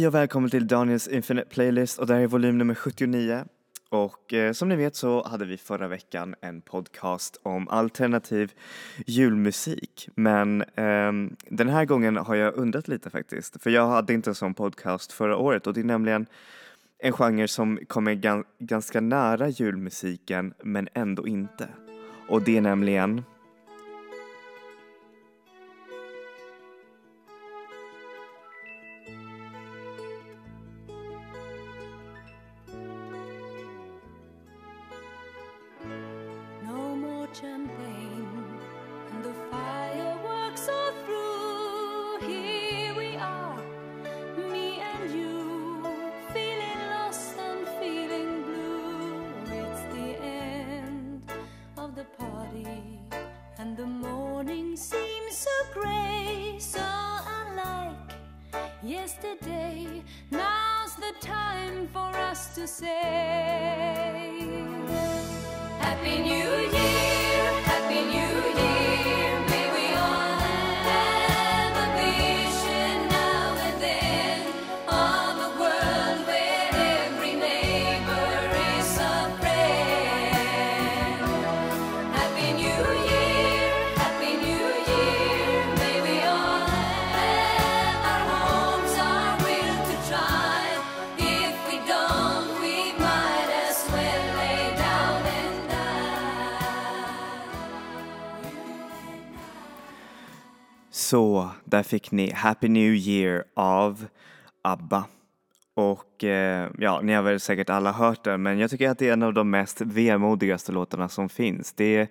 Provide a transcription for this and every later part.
Hej och välkommen till Daniels Infinite Playlist och det här är volym nummer 79. Och eh, som ni vet så hade vi förra veckan en podcast om alternativ julmusik. Men eh, den här gången har jag undrat lite faktiskt. För jag hade inte en sån podcast förra året och det är nämligen en genre som kommer gan ganska nära julmusiken men ändå inte. Och det är nämligen fick ni Happy New Year av ABBA. Och eh, ja, ni har väl säkert alla hört den, men jag tycker att det är en av de mest vemodigaste låtarna som finns. Det är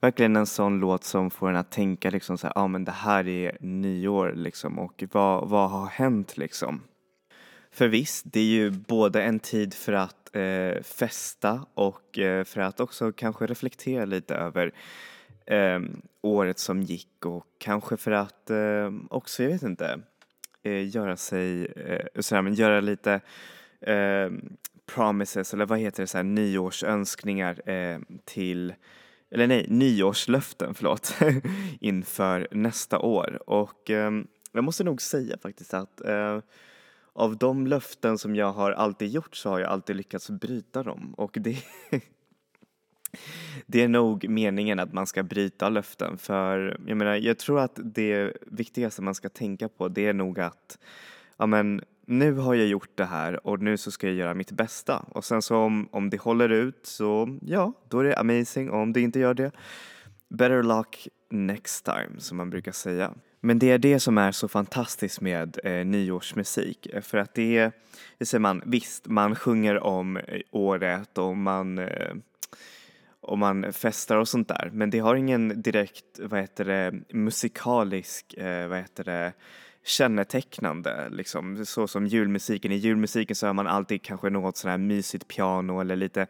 verkligen en sån låt som får en att tänka liksom så här, ja ah, men det här är nyår liksom och vad, vad har hänt liksom? För visst, det är ju både en tid för att eh, festa och eh, för att också kanske reflektera lite över ehm, året som gick och kanske för att eh, också, jag vet inte, eh, göra sig, eh, sådär, men göra lite eh, promises eller vad heter det, såhär, nyårsönskningar eh, till, eller nej, nyårslöften, förlåt, inför nästa år. Och eh, jag måste nog säga faktiskt att eh, av de löften som jag har alltid gjort så har jag alltid lyckats bryta dem och det det är nog meningen att man ska bryta löften för jag menar, jag tror att det viktigaste man ska tänka på det är nog att ja men nu har jag gjort det här och nu så ska jag göra mitt bästa och sen så om, om det håller ut så ja, då är det amazing och om det inte gör det better luck next time som man brukar säga. Men det är det som är så fantastiskt med eh, nyårsmusik för att det är, säger man, visst man sjunger om eh, året och man eh, och man festar och sånt där. Men det har ingen direkt, vad heter det, musikalisk, eh, vad heter det, kännetecknande liksom. Så som julmusiken. I julmusiken så har man alltid kanske något sån här mysigt piano eller lite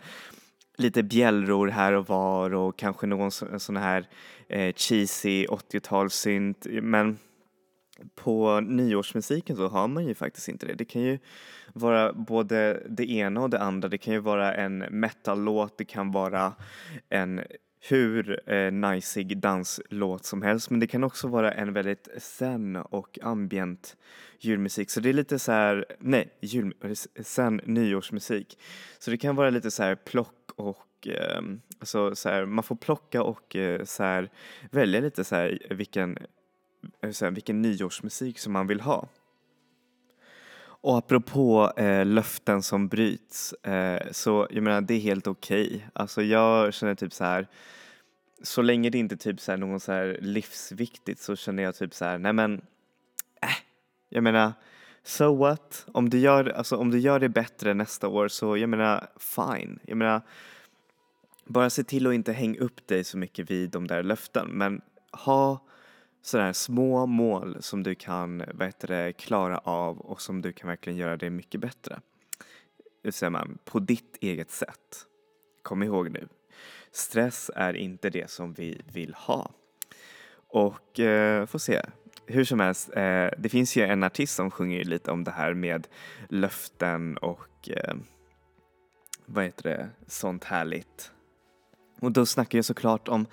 lite bjällror här och var och kanske någon sån här eh, cheesy 80-talssynt. Men på nyårsmusiken så har man ju faktiskt inte det. Det kan ju vara både det ena och det andra. Det kan ju vara en metallåt, det kan vara en hur eh, najsig danslåt som helst men det kan också vara en väldigt zen och ambient julmusik. Så det är lite så här, nej, jul, zen nyårsmusik. Så det kan vara lite så här plock och eh, alltså så här, man får plocka och eh, så här, välja lite så här vilken Eh, här, vilken nyårsmusik som man vill ha. Och apropå eh, löften som bryts, eh, så jag menar det är helt okej. Alltså jag känner typ så här, så länge det inte är typ så här någon så här livsviktigt så känner jag typ så här, nej men, äh, jag menar, so what? Om du gör, alltså om du gör det bättre nästa år så jag menar fine. Jag menar, bara se till att inte hänga upp dig så mycket vid de där löften men ha sådana här små mål som du kan det, klara av och som du kan verkligen göra det mycket bättre. Hur säger man, på ditt eget sätt. Kom ihåg nu, stress är inte det som vi vill ha. Och eh, får se, hur som helst, eh, det finns ju en artist som sjunger lite om det här med löften och eh, vad heter det, sånt härligt. Och då snackar jag såklart om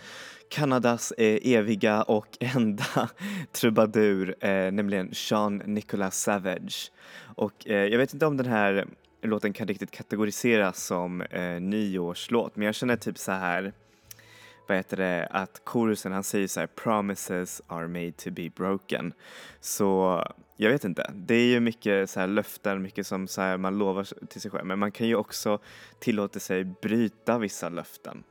Kanadas eh, eviga och enda trubadur, eh, nämligen Sean Nicholas Savage. Och eh, jag vet inte om den här låten kan riktigt kategoriseras som eh, nyårslåt, men jag känner typ så här vad heter det, att korusen han säger så här promises are made to be broken. Så jag vet inte, det är ju mycket så här löften, mycket som så här man lovar till sig själv, men man kan ju också tillåta sig bryta vissa löften.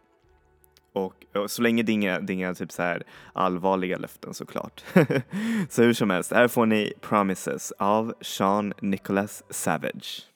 Och, och så länge det är inga, det är inga typ så här allvarliga löften såklart. så hur som helst, här får ni Promises av Sean Nicholas Savage.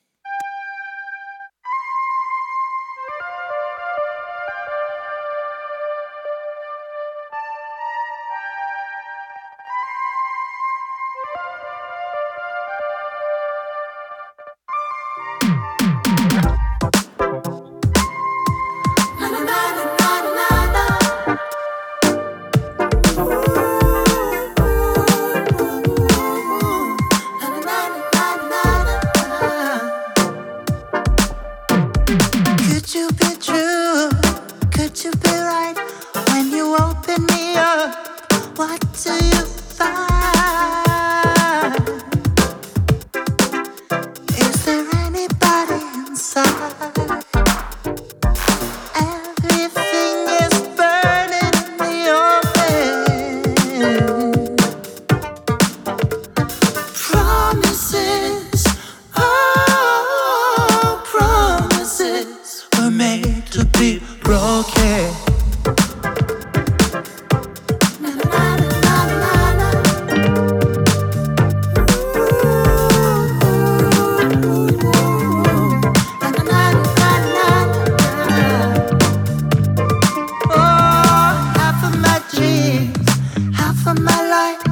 My life.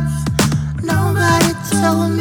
Nobody told me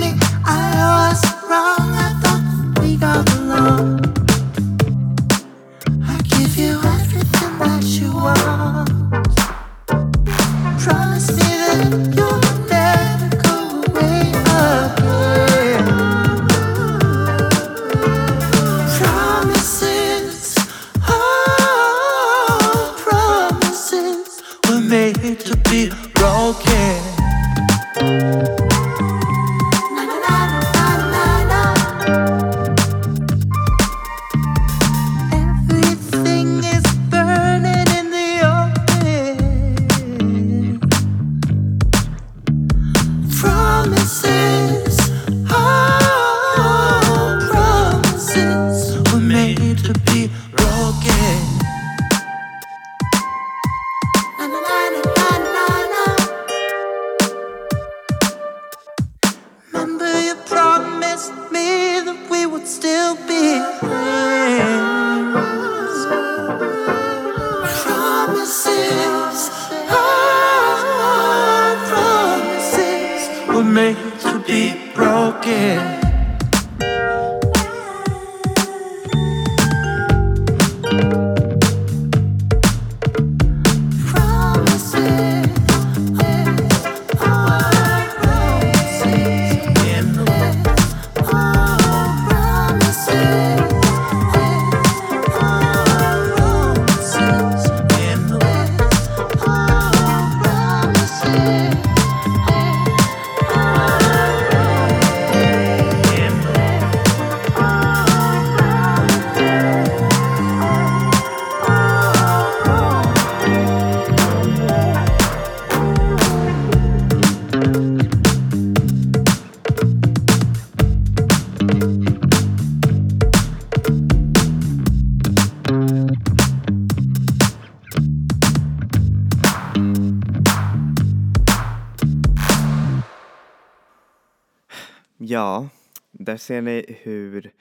Ja, där ser ni hur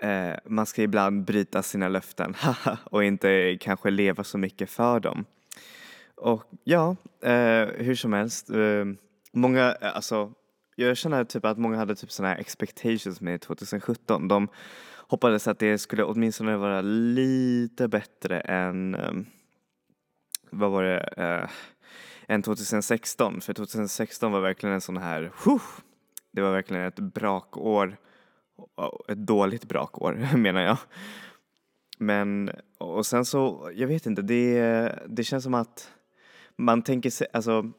eh, man ska ibland bryta sina löften och inte kanske leva så mycket för dem. Och ja, eh, hur som helst, eh, många, eh, alltså jag känner typ att många hade typ sådana här expectations med 2017. De hoppades att det skulle åtminstone vara lite bättre än, eh, vad var det, eh, än 2016. För 2016 var verkligen en sån här, det var verkligen ett brakår, ett dåligt brakår menar jag. Men, och sen så, jag vet inte, det, det känns som att man tänker sig, alltså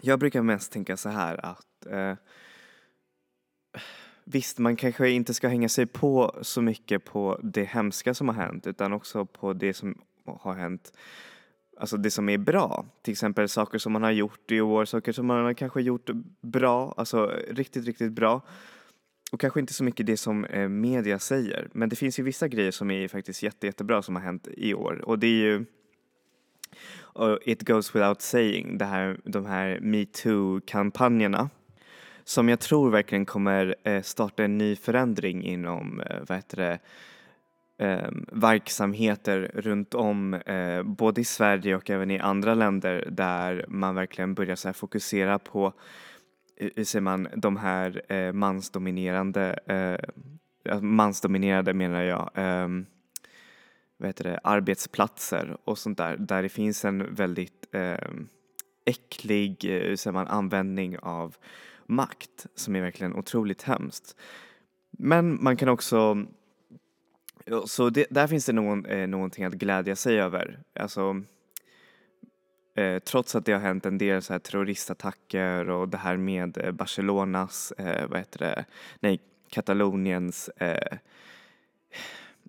jag brukar mest tänka så här att eh, visst, man kanske inte ska hänga sig på så mycket på det hemska som har hänt utan också på det som har hänt, alltså det som är bra. Till exempel saker som man har gjort i år, saker som man har kanske gjort bra, alltså riktigt, riktigt bra. Och kanske inte så mycket det som eh, media säger, men det finns ju vissa grejer som är faktiskt jätte, jättebra som har hänt i år och det är ju uh, It goes without saying, det här, de här metoo-kampanjerna som jag tror verkligen kommer eh, starta en ny förändring inom, eh, vad heter det, eh, verksamheter runt om, eh, både i Sverige och även i andra länder där man verkligen börjar så här fokusera på, eh, hur säger man, de här eh, mansdominerande, eh, mansdominerade menar jag, eh, vad heter det, arbetsplatser och sånt där, där det finns en väldigt ehm, eh, äcklig, hur säger man, användning av makt som är verkligen otroligt hemskt. Men man kan också så det, där finns det någon, eh, någonting att glädja sig över. Alltså, eh, trots att det har hänt en del så här terroristattacker och det här med eh, Barcelonas, eh, vad heter det, nej, Kataloniens eh,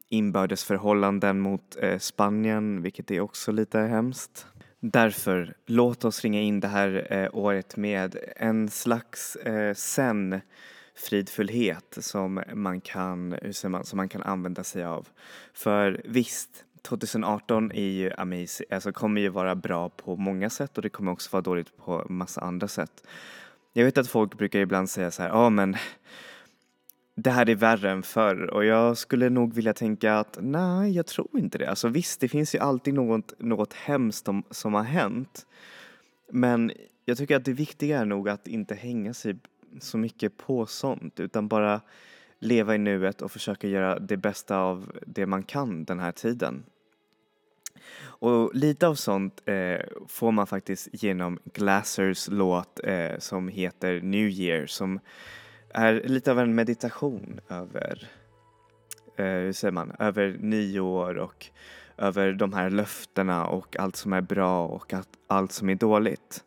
inbördesförhållanden mot eh, Spanien, vilket är också lite hemskt. Därför, låt oss ringa in det här eh, året med en slags eh, sen fridfullhet som man, kan, som man kan använda sig av. För visst, 2018 är ju amazing, alltså kommer ju vara bra på många sätt och det kommer också vara dåligt på massa andra sätt. Jag vet att folk brukar ibland säga så här, ja men det här är värre än förr och jag skulle nog vilja tänka att nej, jag tror inte det. Alltså visst, det finns ju alltid något, något hemskt som, som har hänt. Men jag tycker att det viktiga är nog att inte hänga sig så mycket på sånt utan bara leva i nuet och försöka göra det bästa av det man kan den här tiden. Och lite av sånt eh, får man faktiskt genom Glassers låt eh, som heter New Year som är lite av en meditation över, eh, hur säger man, över nyår och över de här löftena och allt som är bra och allt, allt som är dåligt.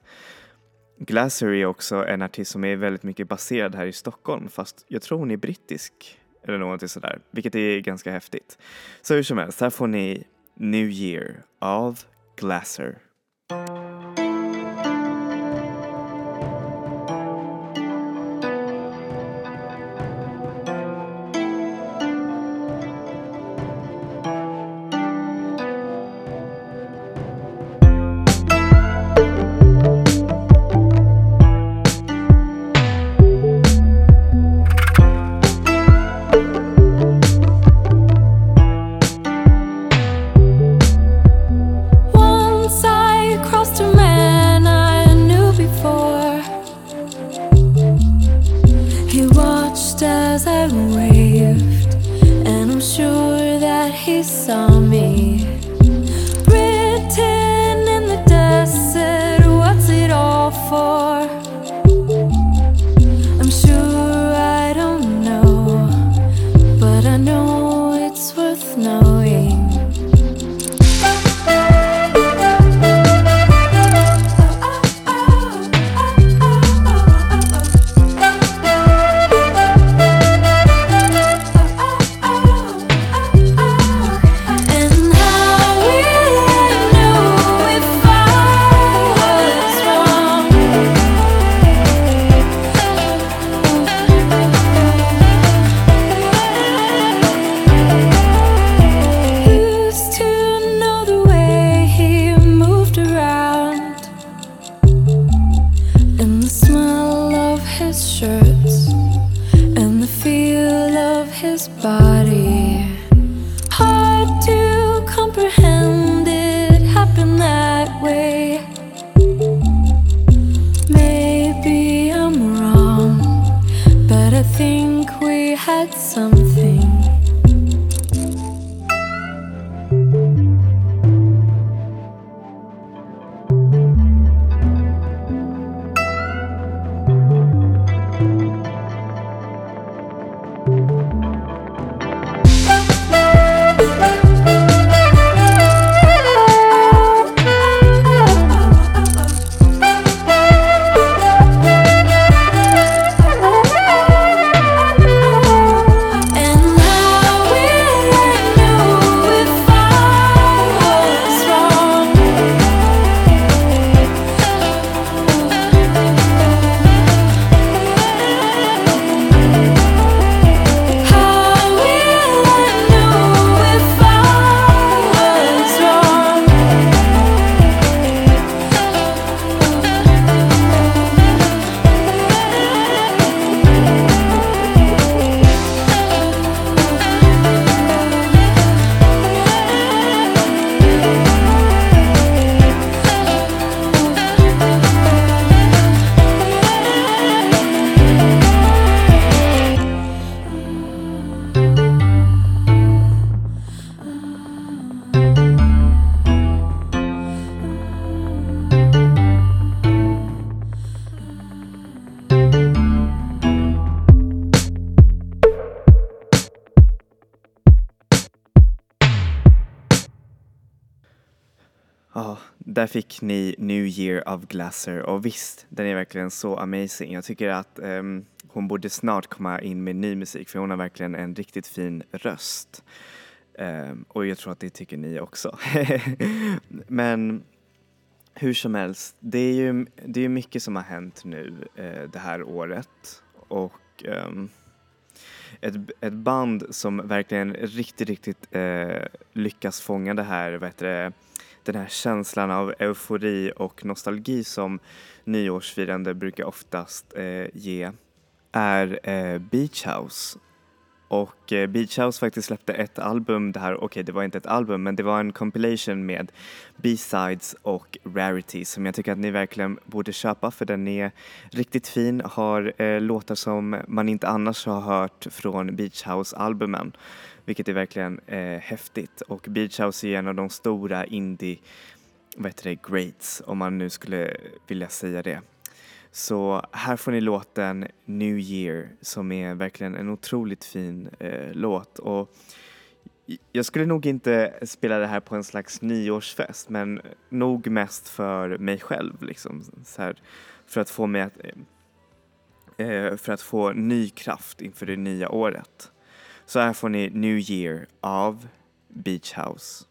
Glasser är också en artist som är väldigt mycket baserad här i Stockholm fast jag tror hon är brittisk eller någonting sådär, vilket är ganska häftigt. Så hur som helst, här får ni New Year av Glasser. Där fick ni New Year of Glasser och visst, den är verkligen så amazing. Jag tycker att um, hon borde snart komma in med ny musik för hon har verkligen en riktigt fin röst. Um, och jag tror att det tycker ni också. Men hur som helst, det är ju det är mycket som har hänt nu eh, det här året och um, ett, ett band som verkligen riktigt, riktigt eh, lyckas fånga det här, vad heter det, den här känslan av eufori och nostalgi som nyårsfirande brukar oftast eh, ge är eh, Beach House. Och eh, Beach House faktiskt släppte ett album, det här, okej okay, det var inte ett album men det var en compilation med B-sides och rarities som jag tycker att ni verkligen borde köpa för den är riktigt fin, har eh, låtar som man inte annars har hört från Beach House-albumen vilket är verkligen eh, häftigt och Beach House är en av de stora indie vad heter det, greats om man nu skulle vilja säga det. Så här får ni låten New Year som är verkligen en otroligt fin eh, låt. Och jag skulle nog inte spela det här på en slags nyårsfest men nog mest för mig själv liksom. Så här, för att få mig att eh, för att få ny kraft inför det nya året. Så här får ni New Year av Beach House.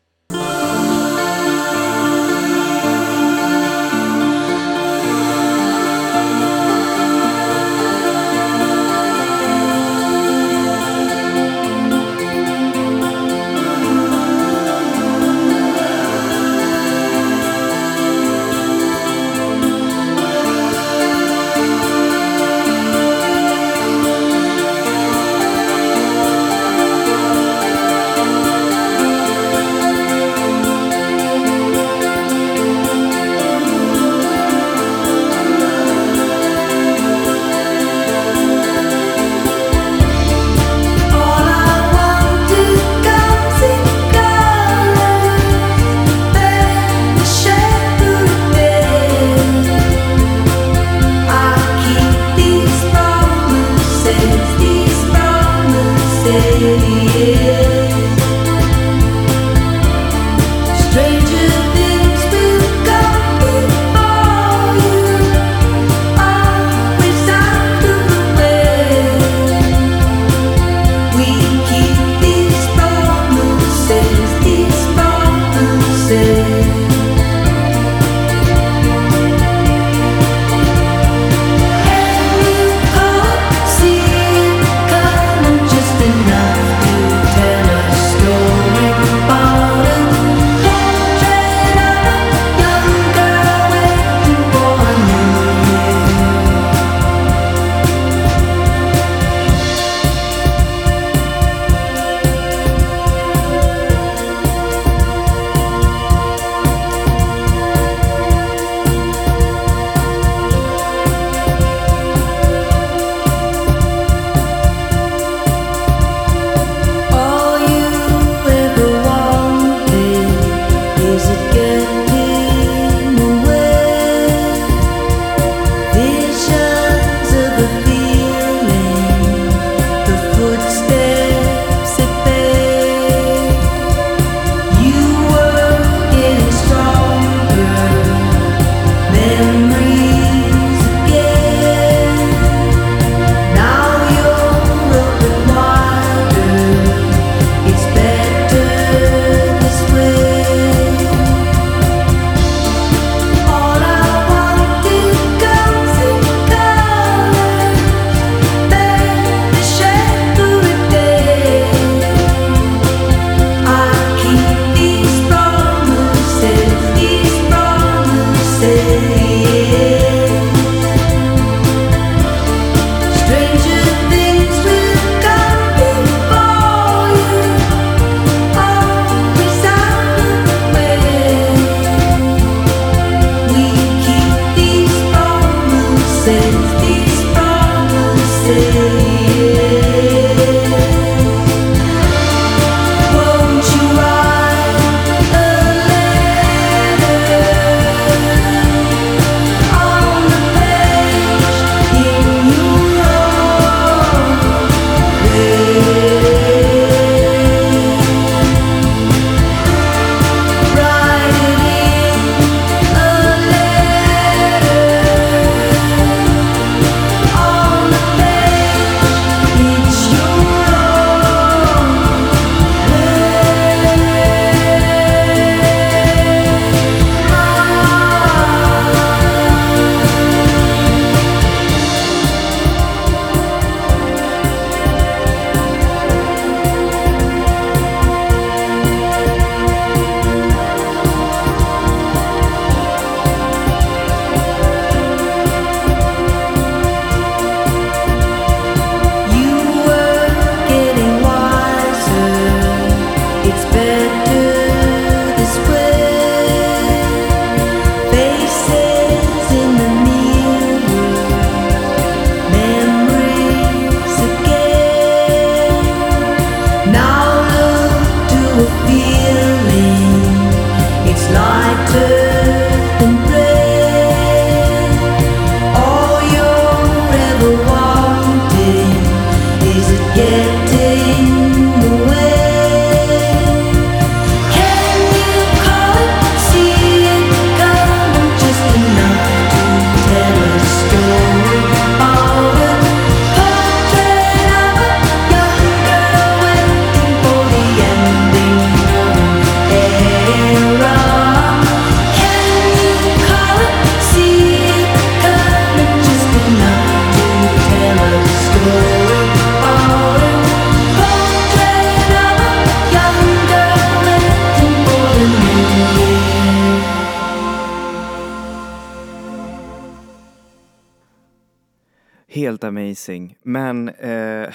Helt amazing. Men eh,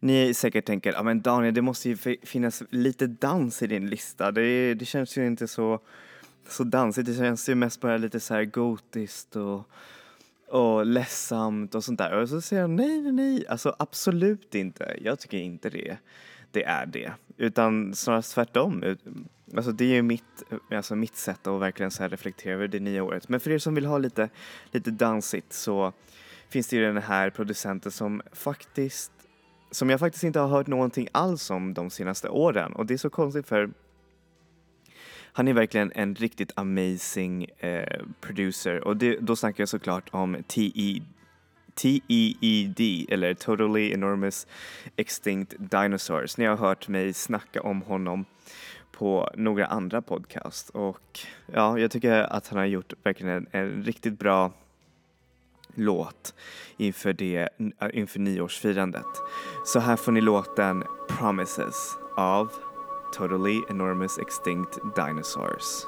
ni säkert tänker, ja men Daniel det måste ju finnas lite dans i din lista. Det, det känns ju inte så, så dansigt, det känns ju mest bara lite så här gotiskt och, och ledsamt och sånt där. Och så säger jag nej, nej, nej, alltså absolut inte. Jag tycker inte det, det är det. Utan snarare tvärtom. Alltså det är ju mitt, alltså mitt sätt att verkligen så här reflektera över det nya året. Men för er som vill ha lite, lite dansigt så finns det ju den här producenten som faktiskt som jag faktiskt inte har hört någonting alls om de senaste åren och det är så konstigt för han är verkligen en riktigt amazing eh, producer och det, då snackar jag såklart om TE TEED eller Totally Enormous Extinct Dinosaurs. Ni har hört mig snacka om honom på några andra podcast och ja, jag tycker att han har gjort verkligen en, en riktigt bra låt inför, det, äh, inför nyårsfirandet. Så här får ni låten Promises av Totally Enormous Extinct Dinosaurs.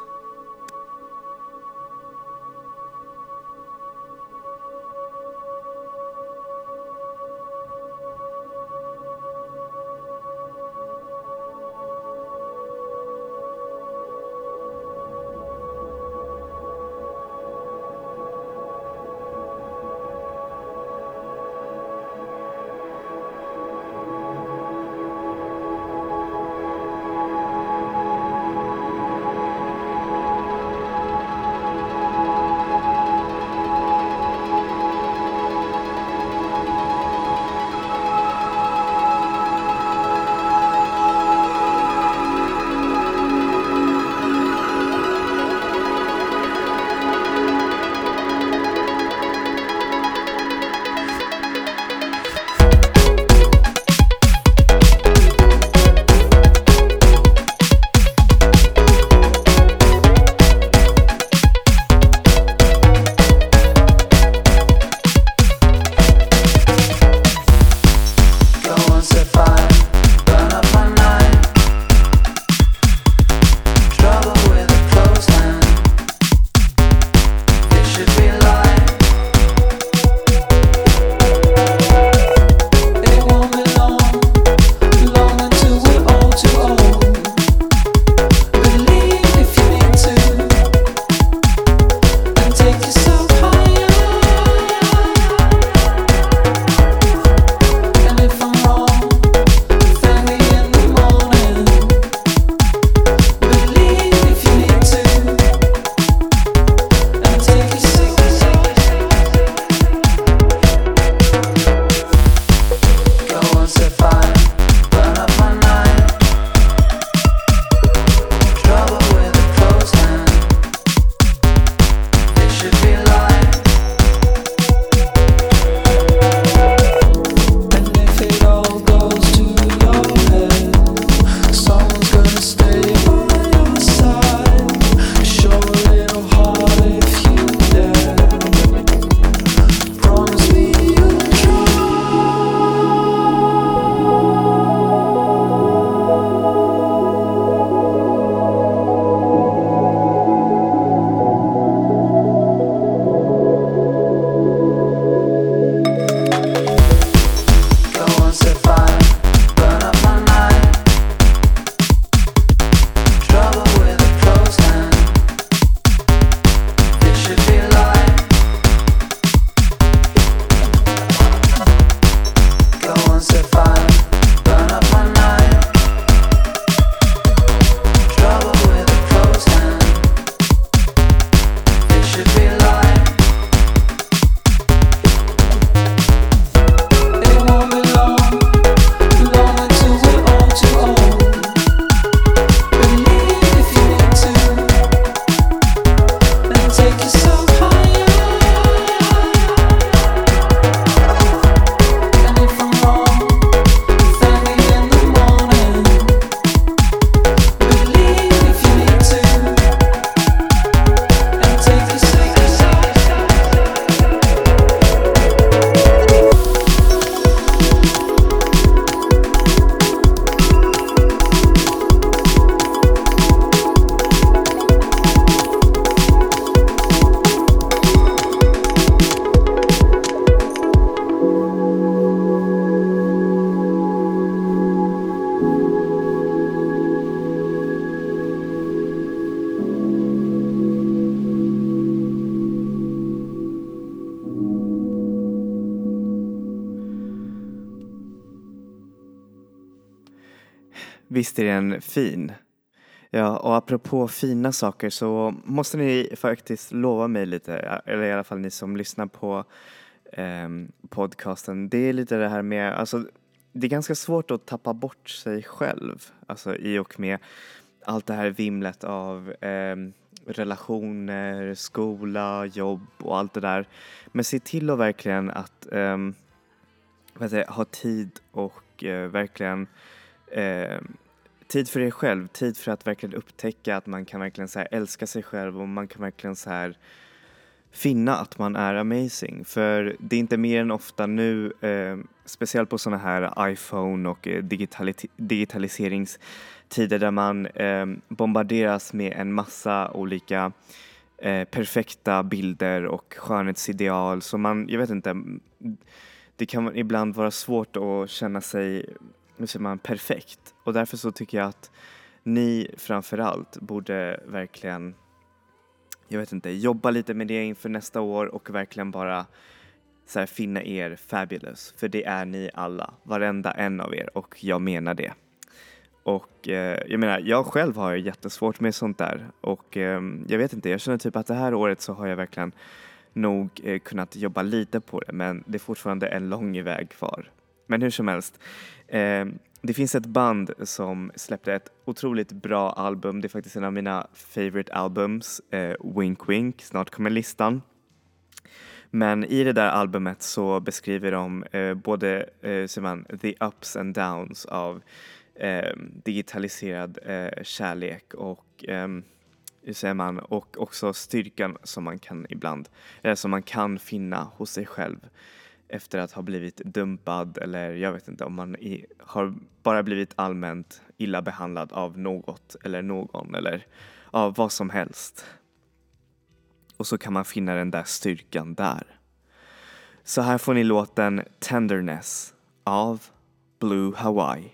Visst är den fin? Ja, och apropå fina saker så måste ni faktiskt lova mig lite, eller i alla fall ni som lyssnar på eh, podcasten. Det är lite det här med, alltså det är ganska svårt att tappa bort sig själv, alltså i och med allt det här vimlet av eh, relationer, skola, jobb och allt det där. Men se till att verkligen att eh, vad säger, ha tid och eh, verkligen eh, tid för er själv, tid för att verkligen upptäcka att man kan verkligen så här, älska sig själv och man kan verkligen så här finna att man är amazing. För det är inte mer än ofta nu, eh, speciellt på sådana här iPhone och eh, digitali- digitaliseringstider där man eh, bombarderas med en massa olika eh, perfekta bilder och skönhetsideal. Så man, jag vet inte, det kan ibland vara svårt att känna sig hur säger man, perfekt. Och därför så tycker jag att ni framförallt borde verkligen, jag vet inte, jobba lite med det inför nästa år och verkligen bara så här, finna er fabulous. För det är ni alla, varenda en av er och jag menar det. Och eh, jag menar, jag själv har jättesvårt med sånt där och eh, jag vet inte, jag känner typ att det här året så har jag verkligen nog eh, kunnat jobba lite på det men det är fortfarande en lång väg kvar. Men hur som helst, eh, det finns ett band som släppte ett otroligt bra album. Det är faktiskt en av mina favorite albums, eh, Wink Wink. Snart kommer listan. Men i det där albumet så beskriver de eh, både eh, man, the ups and downs av eh, digitaliserad eh, kärlek och eh, hur säger man, och också styrkan som man kan ibland, eh, som man kan finna hos sig själv efter att ha blivit dumpad eller jag vet inte om man i, har bara blivit allmänt illa behandlad av något eller någon eller av vad som helst. Och så kan man finna den där styrkan där. Så här får ni låten Tenderness av Blue Hawaii.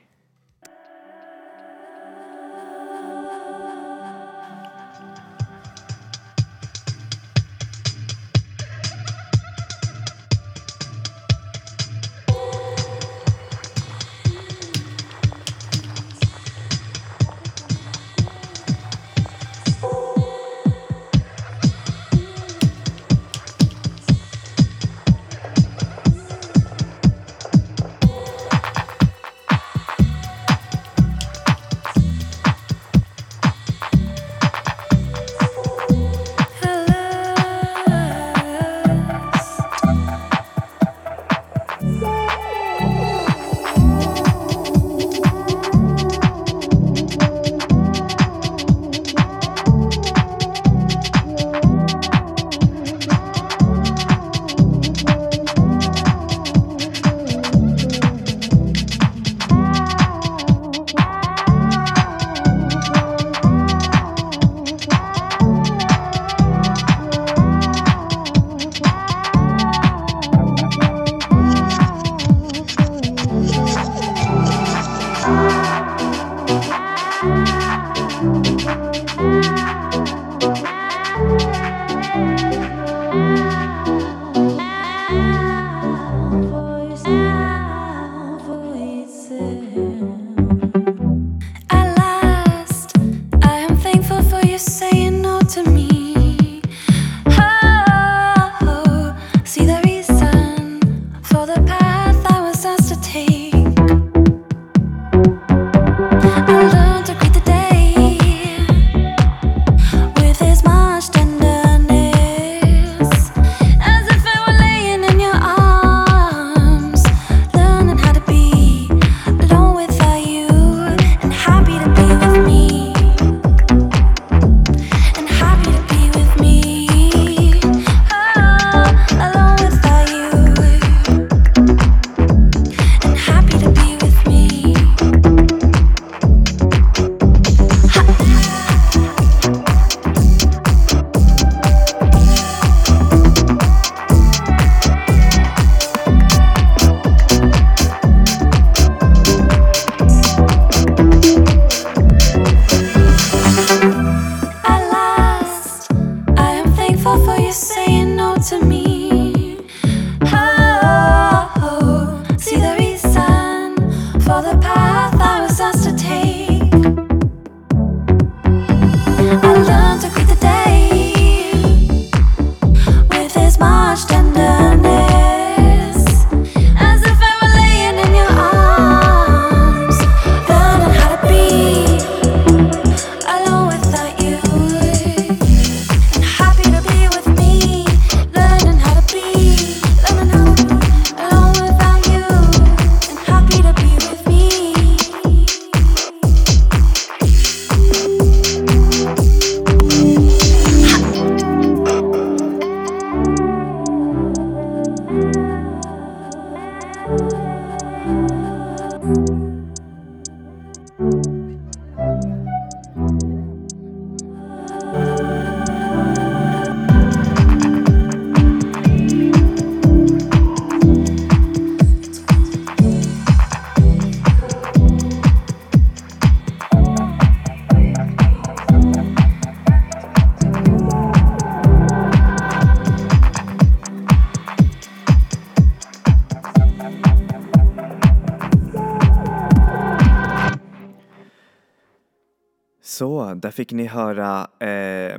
Så, där fick ni höra eh,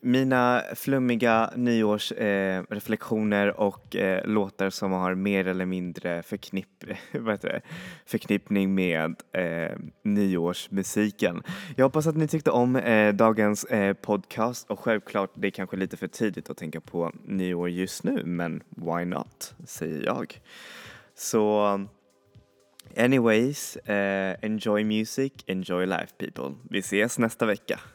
mina flummiga nyårsreflektioner eh, och eh, låtar som har mer eller mindre förknipp, förknippning med eh, nyårsmusiken. Jag hoppas att ni tyckte om eh, dagens eh, podcast och självklart det är kanske lite för tidigt att tänka på nyår just nu men why not, säger jag. Så Anyways, uh, enjoy music, enjoy life people. Vi ses nästa vecka.